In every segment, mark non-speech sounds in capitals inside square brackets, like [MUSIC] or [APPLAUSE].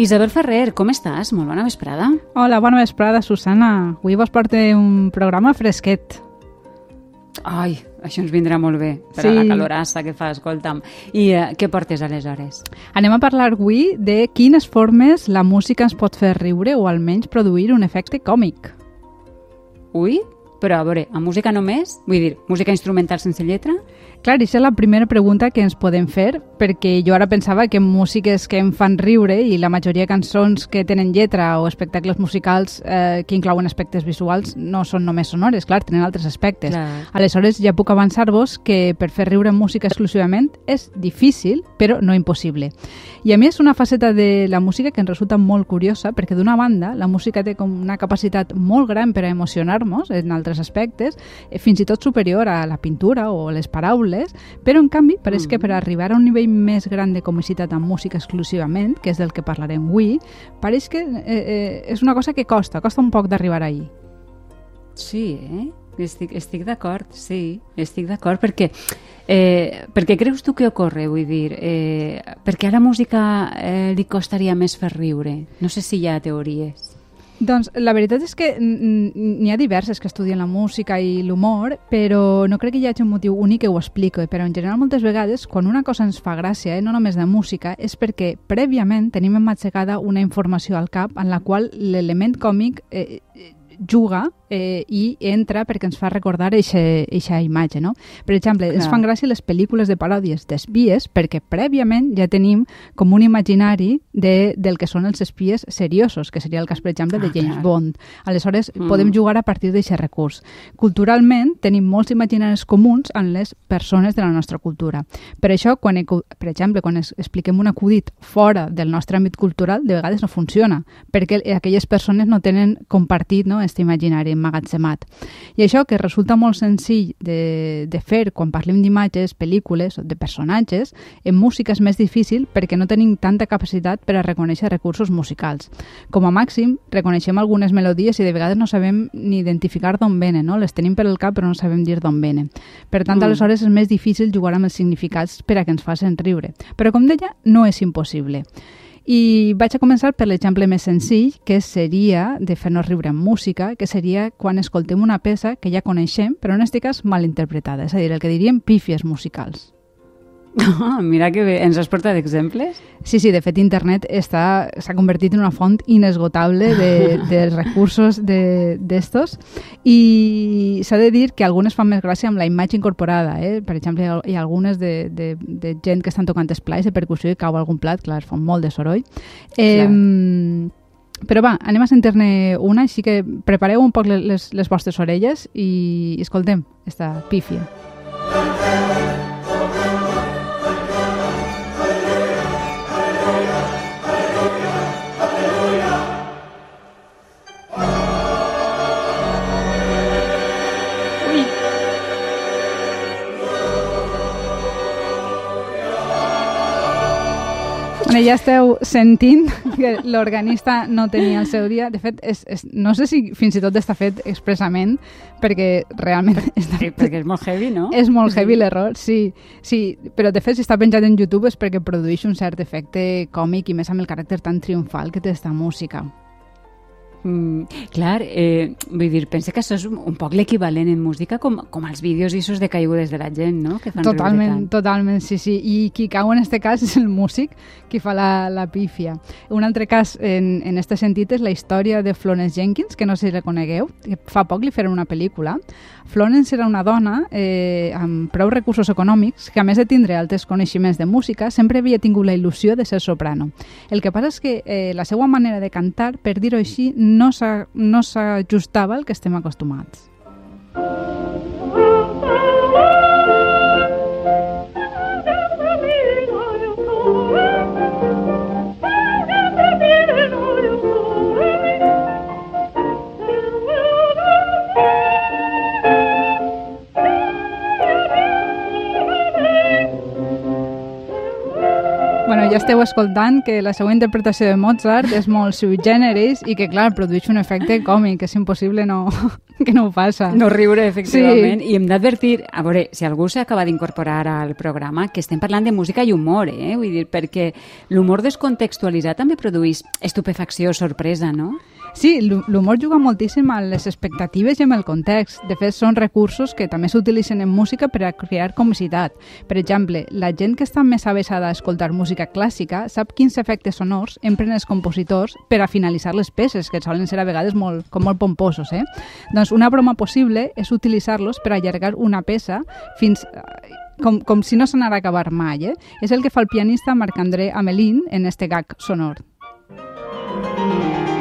Isabel Ferrer, com estàs? Molt bona vesprada. Hola, bona vesprada, Susana. Avui vos porto un programa fresquet. Ai, això ens vindrà molt bé per sí. a la calorassa que fa, escolta'm. I uh, què portes aleshores? Anem a parlar avui de quines formes la música ens pot fer riure o almenys produir un efecte còmic. Ui, però a veure, a música només? Vull dir, música instrumental sense lletra? Clar, aquesta és la primera pregunta que ens podem fer, perquè jo ara pensava que músiques que em fan riure i la majoria de cançons que tenen lletra o espectacles musicals eh, que inclouen aspectes visuals no són només sonores, clar, tenen altres aspectes. Clar. Aleshores, ja puc avançar-vos que per fer riure música exclusivament és difícil, però no impossible. I a mi és una faceta de la música que ens resulta molt curiosa, perquè d'una banda, la música té com una capacitat molt gran per a emocionar-nos en altres aspectes, eh, fins i tot superior a la pintura o les paraules, paraules, però en canvi pareix mm. que per arribar a un nivell més gran de comicitat amb música exclusivament, que és del que parlarem avui, pareix que eh, eh, és una cosa que costa, costa un poc d'arribar ahir. Sí, eh? Estic, estic d'acord, sí, estic d'acord, perquè eh, per què creus tu que ocorre? Vull dir, eh, perquè a la música eh, li costaria més fer riure? No sé si hi ha teories. Doncs la veritat és que n'hi ha diverses que estudien la música i l'humor, però no crec que hi hagi un motiu únic que ho explico. Però en general moltes vegades, quan una cosa ens fa gràcia, eh, no només de música, és perquè prèviament tenim emmatxegada una informació al cap en la qual l'element còmic eh, juga eh, i entra perquè ens fa recordar aquesta imatge, no? Per exemple, Clar. ens fan gràcia les pel·lícules de paròdies d'espies perquè prèviament ja tenim com un imaginari de, del que són els espies seriosos, que seria el cas, per exemple, de ah, James clar. Bond. Aleshores, mm. podem jugar a partir d'aquest recurs. Culturalment, tenim molts imaginaris comuns en les persones de la nostra cultura. Per això, quan, per exemple, quan expliquem un acudit fora del nostre àmbit cultural, de vegades no funciona, perquè aquelles persones no tenen compartit no, aquest imaginari emmagatzemat. I això, que resulta molt senzill de, de fer quan parlem d'imatges, pel·lícules o de personatges, en música és més difícil perquè no tenim tanta capacitat per a reconèixer recursos musicals. Com a màxim, reconeixem algunes melodies i de vegades no sabem ni identificar d'on venen, no? Les tenim per el cap però no sabem dir d'on venen. Per tant, mm. aleshores és més difícil jugar amb els significats per a que ens facin riure. Però, com deia, no és impossible. I vaig a començar per l'exemple més senzill, que seria de fer-nos riure amb música, que seria quan escoltem una peça que ja coneixem, però en aquest cas mal interpretada, és a dir, el que diríem pífies musicals. Oh, mira que bé. Ens has portat exemples? Sí, sí, de fet internet s'ha convertit en una font inesgotable de, [LAUGHS] de recursos d'estos i s'ha de dir que algunes fan més gràcia amb la imatge incorporada. Eh? Per exemple, hi ha algunes de, de, de gent que estan tocant esplais de percussió i cau algun plat, clar, fan molt de soroll. Eh, però va, anem a sentir-ne una, així que prepareu un poc les, les vostres orelles i escoltem esta pífia. Bueno, ja esteu sentint que l'organista no tenia el seu dia. De fet, és, és, no sé si fins i tot està fet expressament perquè realment... Està, sí, perquè és molt heavy, no? És molt heavy l'error, sí, sí. Però de fet, si està penjat en YouTube és perquè produeix un cert efecte còmic i més amb el caràcter tan triomfal que té aquesta música. Mm, clar, eh, vull dir, pensa que això és un, un poc l'equivalent en música com, com els vídeos issos de caigudes de la gent, no? Que fan totalment, totalment, sí, sí. I qui cau en este cas és el músic qui fa la, la pífia. Un altre cas en, en este sentit és la història de Florence Jenkins, que no sé si la conegueu, que fa poc li feren una pel·lícula. Florence era una dona eh, amb prou recursos econòmics que, a més de tindre altres coneixements de música, sempre havia tingut la il·lusió de ser soprano. El que passa és que eh, la seva manera de cantar, per dir-ho així, no s'ajustava no al que estem acostumats. Ja esteu escoltant que la següent interpretació de Mozart és molt sui generis i que, clar, produeix un efecte còmic, és impossible no, [LAUGHS] que no ho passa. No riure, efectivament. Sí. I hem d'advertir, a veure, si algú s'acaba d'incorporar al programa, que estem parlant de música i humor, eh? Vull dir, perquè l'humor descontextualitzat també produeix estupefacció, sorpresa, no? Sí, l'humor juga moltíssim a les expectatives i amb el context. De fet, són recursos que també s'utilitzen en música per a crear comicitat. Per exemple, la gent que està més avessada a escoltar música clàssica sap quins efectes sonors empren els compositors per a finalitzar les peces, que solen ser a vegades molt, com molt pomposos. Eh? Doncs una broma possible és utilitzar-los per allargar una peça fins com, com si no s'anara a acabar mai. Eh? És el que fa el pianista Marc-André Amelín en este gag sonor. Bé,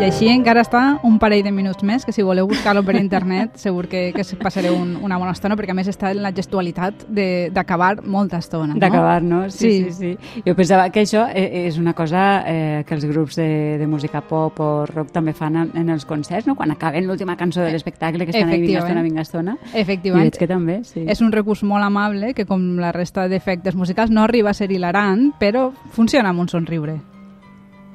I així encara està un parell de minuts més, que si voleu buscar-lo per internet [LAUGHS] segur que, que passareu un, una bona estona, perquè a més està en la gestualitat d'acabar molta estona. No? D'acabar, no? Sí, sí, sí, sí. Jo pensava que això eh, és una cosa eh, que els grups de, de música pop o rock també fan en, en els concerts, no? Quan acaben l'última cançó de l'espectacle, que estan ahí vinga estona, vinga estona. Efectivament. I veig que també, sí. És un recurs molt amable que, com la resta d'efectes musicals, no arriba a ser hilarant, però funciona amb un somriure.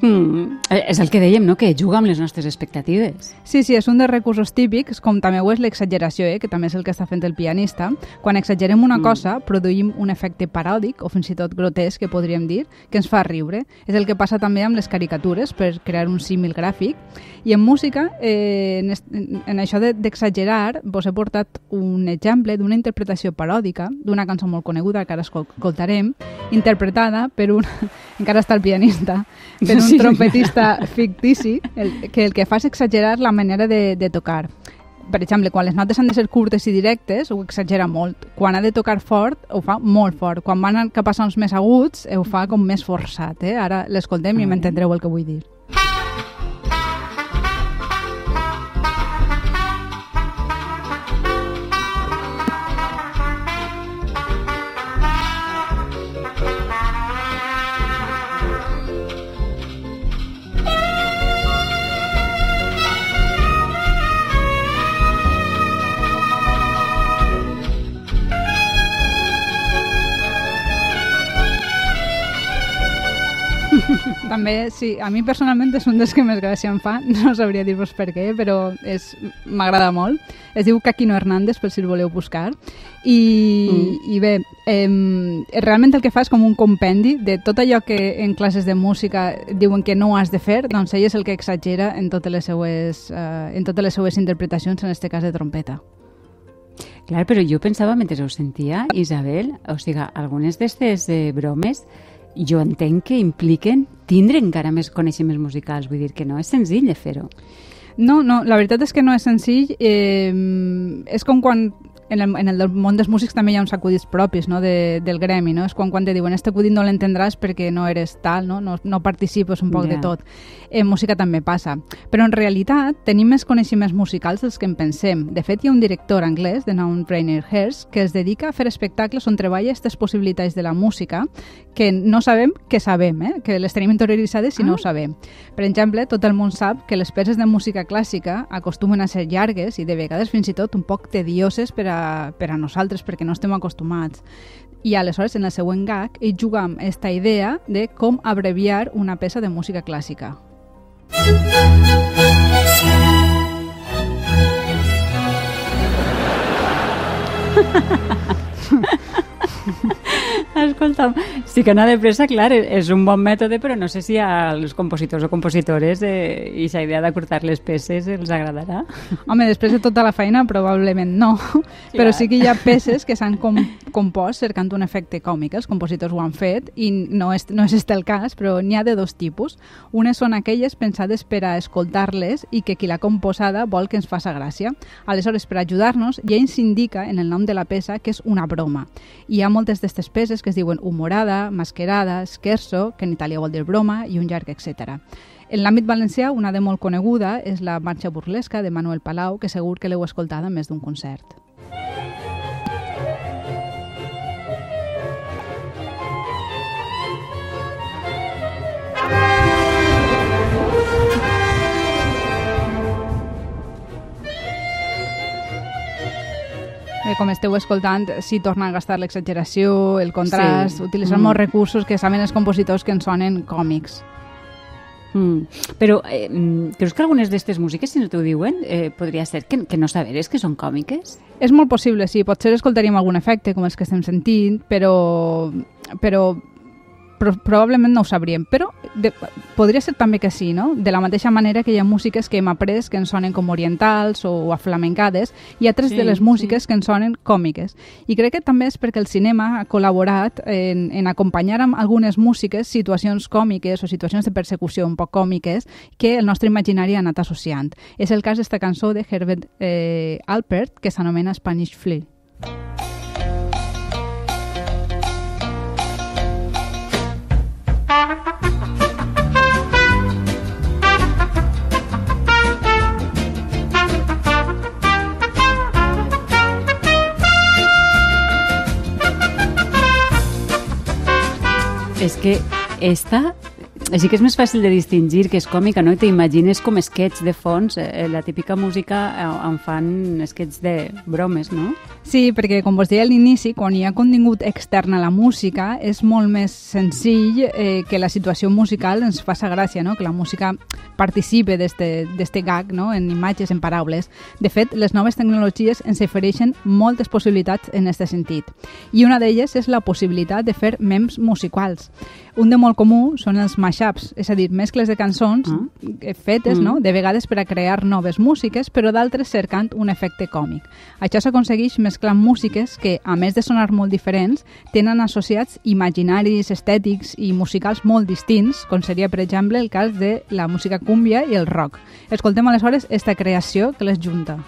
Mm, és el que dèiem, no?, que juga amb les nostres expectatives. Sí, sí, és un dels recursos típics, com també ho és l'exageració, eh, que també és el que està fent el pianista. Quan exagerem una mm. cosa, produïm un efecte paròdic, o fins i tot grotesc, que podríem dir, que ens fa riure. És el que passa també amb les caricatures, per crear un símil gràfic. I en música, eh, en, en, en això d'exagerar, de, vos he portat un exemple d'una interpretació paròdica d'una cançó molt coneguda que ara escoltarem, interpretada per un... encara està el pianista, [LAUGHS] per un sí, trompetista fictici el, que el que fa és exagerar la manera de, de tocar. Per exemple, quan les notes han de ser curtes i directes, ho exagera molt. Quan ha de tocar fort, ho fa molt fort. Quan van cap a sons més aguts, ho fa com més forçat. Eh? Ara l'escoltem i m'entendreu el que vull dir. També, sí, a mi personalment és un dels que més gràcia em fa, [LAUGHS] no sabria dir-vos per què, però m'agrada molt. Es diu Caquino Hernández, per si el voleu buscar. I, mm. i bé, eh, realment el que fa és com un compendi de tot allò que en classes de música diuen que no has de fer, doncs ell és el que exagera en totes les seues, eh, en totes les seues interpretacions, en aquest cas de trompeta. Clar, però jo pensava, mentre ho sentia, Isabel, o sigui, algunes d'aquestes eh, bromes jo entenc que impliquen tindre encara més coneixements musicals, vull dir que no és senzill de fer-ho. No, no, la veritat és que no és senzill. Eh, és com quan en el, en el món dels músics també hi ha uns acudits propis no, de, del gremi, no? És quan, quan te diuen este acudit no l'entendràs perquè no eres tal, no, no, no participes un poc yeah. de tot. En música també passa. Però en realitat tenim més coneixements musicals dels que en pensem. De fet, hi ha un director anglès, de nom Rainer Herz, que es dedica a fer espectacles on treballa aquestes possibilitats de la música que no sabem que sabem, eh? que les tenim interioritzades i ah. no ho sabem. Per exemple, tot el món sap que les peces de música clàssica acostumen a ser llargues i de vegades fins i tot un poc tedioses per a per a nosaltres perquè no estem acostumats. I aleshores, en el següent gag, ell juga amb aquesta idea de com abreviar una peça de música clàssica. [LAUGHS] Escolta'm, sí que anar de pressa, clar, és un bon mètode, però no sé si als compositors o compositores eh, i la idea d'acurtar les peces els agradarà. Home, després de tota la feina probablement no, clar. però sí que hi ha peces que s'han com compost cercant un efecte còmic, els compositors ho han fet i no és, no és este el cas, però n'hi ha de dos tipus. Unes són aquelles pensades per a escoltar-les i que qui l'ha composada vol que ens faça gràcia. Aleshores, per ajudar-nos, ja ens indica en el nom de la peça que és una broma. Hi ha moltes d'aquestes peces que es diuen humorada, masquerada, scherzo, que en italià vol dir broma, i un llarg, etc. En l'àmbit valencià, una de molt coneguda és la marxa burlesca de Manuel Palau, que segur que l'heu escoltada més d'un concert. Com esteu escoltant, si torna a gastar l'exageració, el contrast, Sí. utilitzant Mm. molts recursos que saben els compositors que ens sonen còmics. Mm. Però eh, mm, creus que algunes d'aquestes músiques, si no t'ho diuen, eh, podria ser que, que no saberes que són còmiques? És molt possible, sí. Potser escoltaríem algun efecte, com els que estem sentint, però, però probablement no ho sabríem. Però de, podria ser també que sí, no? De la mateixa manera que hi ha músiques que hem après que ens sonen com orientals o aflamencades, i altres Sí, de les sí. músiques que ens sonen còmiques. I crec que també és perquè el cinema ha col·laborat en, en acompanyar amb algunes músiques situacions còmiques o situacions de persecució un poc còmiques que el nostre imaginari ha anat associant. És el cas d'esta cançó de Herbert eh, Alpert que s'anomena Spanish Flea. És que esta així que és més fàcil de distingir que és còmica, no? I t'imagines com sketch de fons, eh, la típica música eh, on fan sketch de bromes, no? Sí, perquè com vos deia a l'inici, quan hi ha contingut extern a la música, és molt més senzill eh, que la situació musical ens faça gràcia, no? que la música participe d'este gag no? en imatges, en paraules. De fet, les noves tecnologies ens ofereixen moltes possibilitats en aquest sentit. I una d'elles és la possibilitat de fer memes musicals. Un de molt comú són els mashups, és a dir, mescles de cançons Ah. eh, fetes, Mm. no? de vegades per a crear noves músiques, però d'altres cercant un efecte còmic. Això s'aconsegueix mesclant músiques que, a més de sonar molt diferents, tenen associats imaginaris, estètics i musicals molt distints, com seria, per exemple, el cas de la música cúmbia i el rock. Escoltem aleshores esta creació que les junta.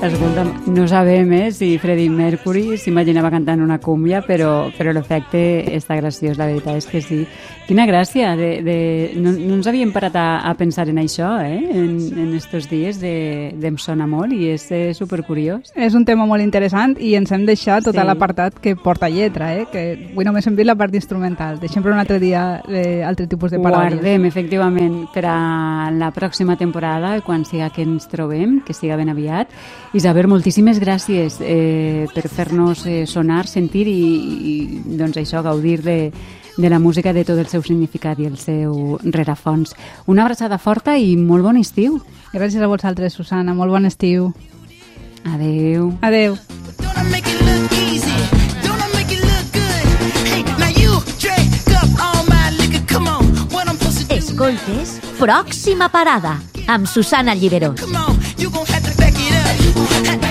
Light on his Escolta, no sabem eh, si Freddie Mercury s'imaginava cantant una cúmbia, però, però l'efecte està graciós, la veritat és que sí. Quina gràcia, de, de... No, no ens havíem parat a, a pensar en això, eh? en, en estos dies, de, de em sona molt i és eh, supercuriós. És un tema molt interessant i ens hem deixat tot Sí. l'apartat que porta lletra, eh? que avui només hem vist la part instrumental. Deixem per un altre dia eh, altre tipus de paraules. guardem, efectivament, per a la pròxima temporada, quan siga que ens trobem, que siga ben aviat. Isabel, moltíssimes gràcies eh, per fer-nos eh, sonar, sentir i, i doncs això, gaudir de, de la música, de tot el seu significat i el seu rerefons. Una abraçada forta i molt bon estiu. Gràcies a vosaltres, Susana. Molt bon estiu. Adeu. Adeu. Escoltes Pròxima Parada amb Susana Lliberós. ¡Gracias!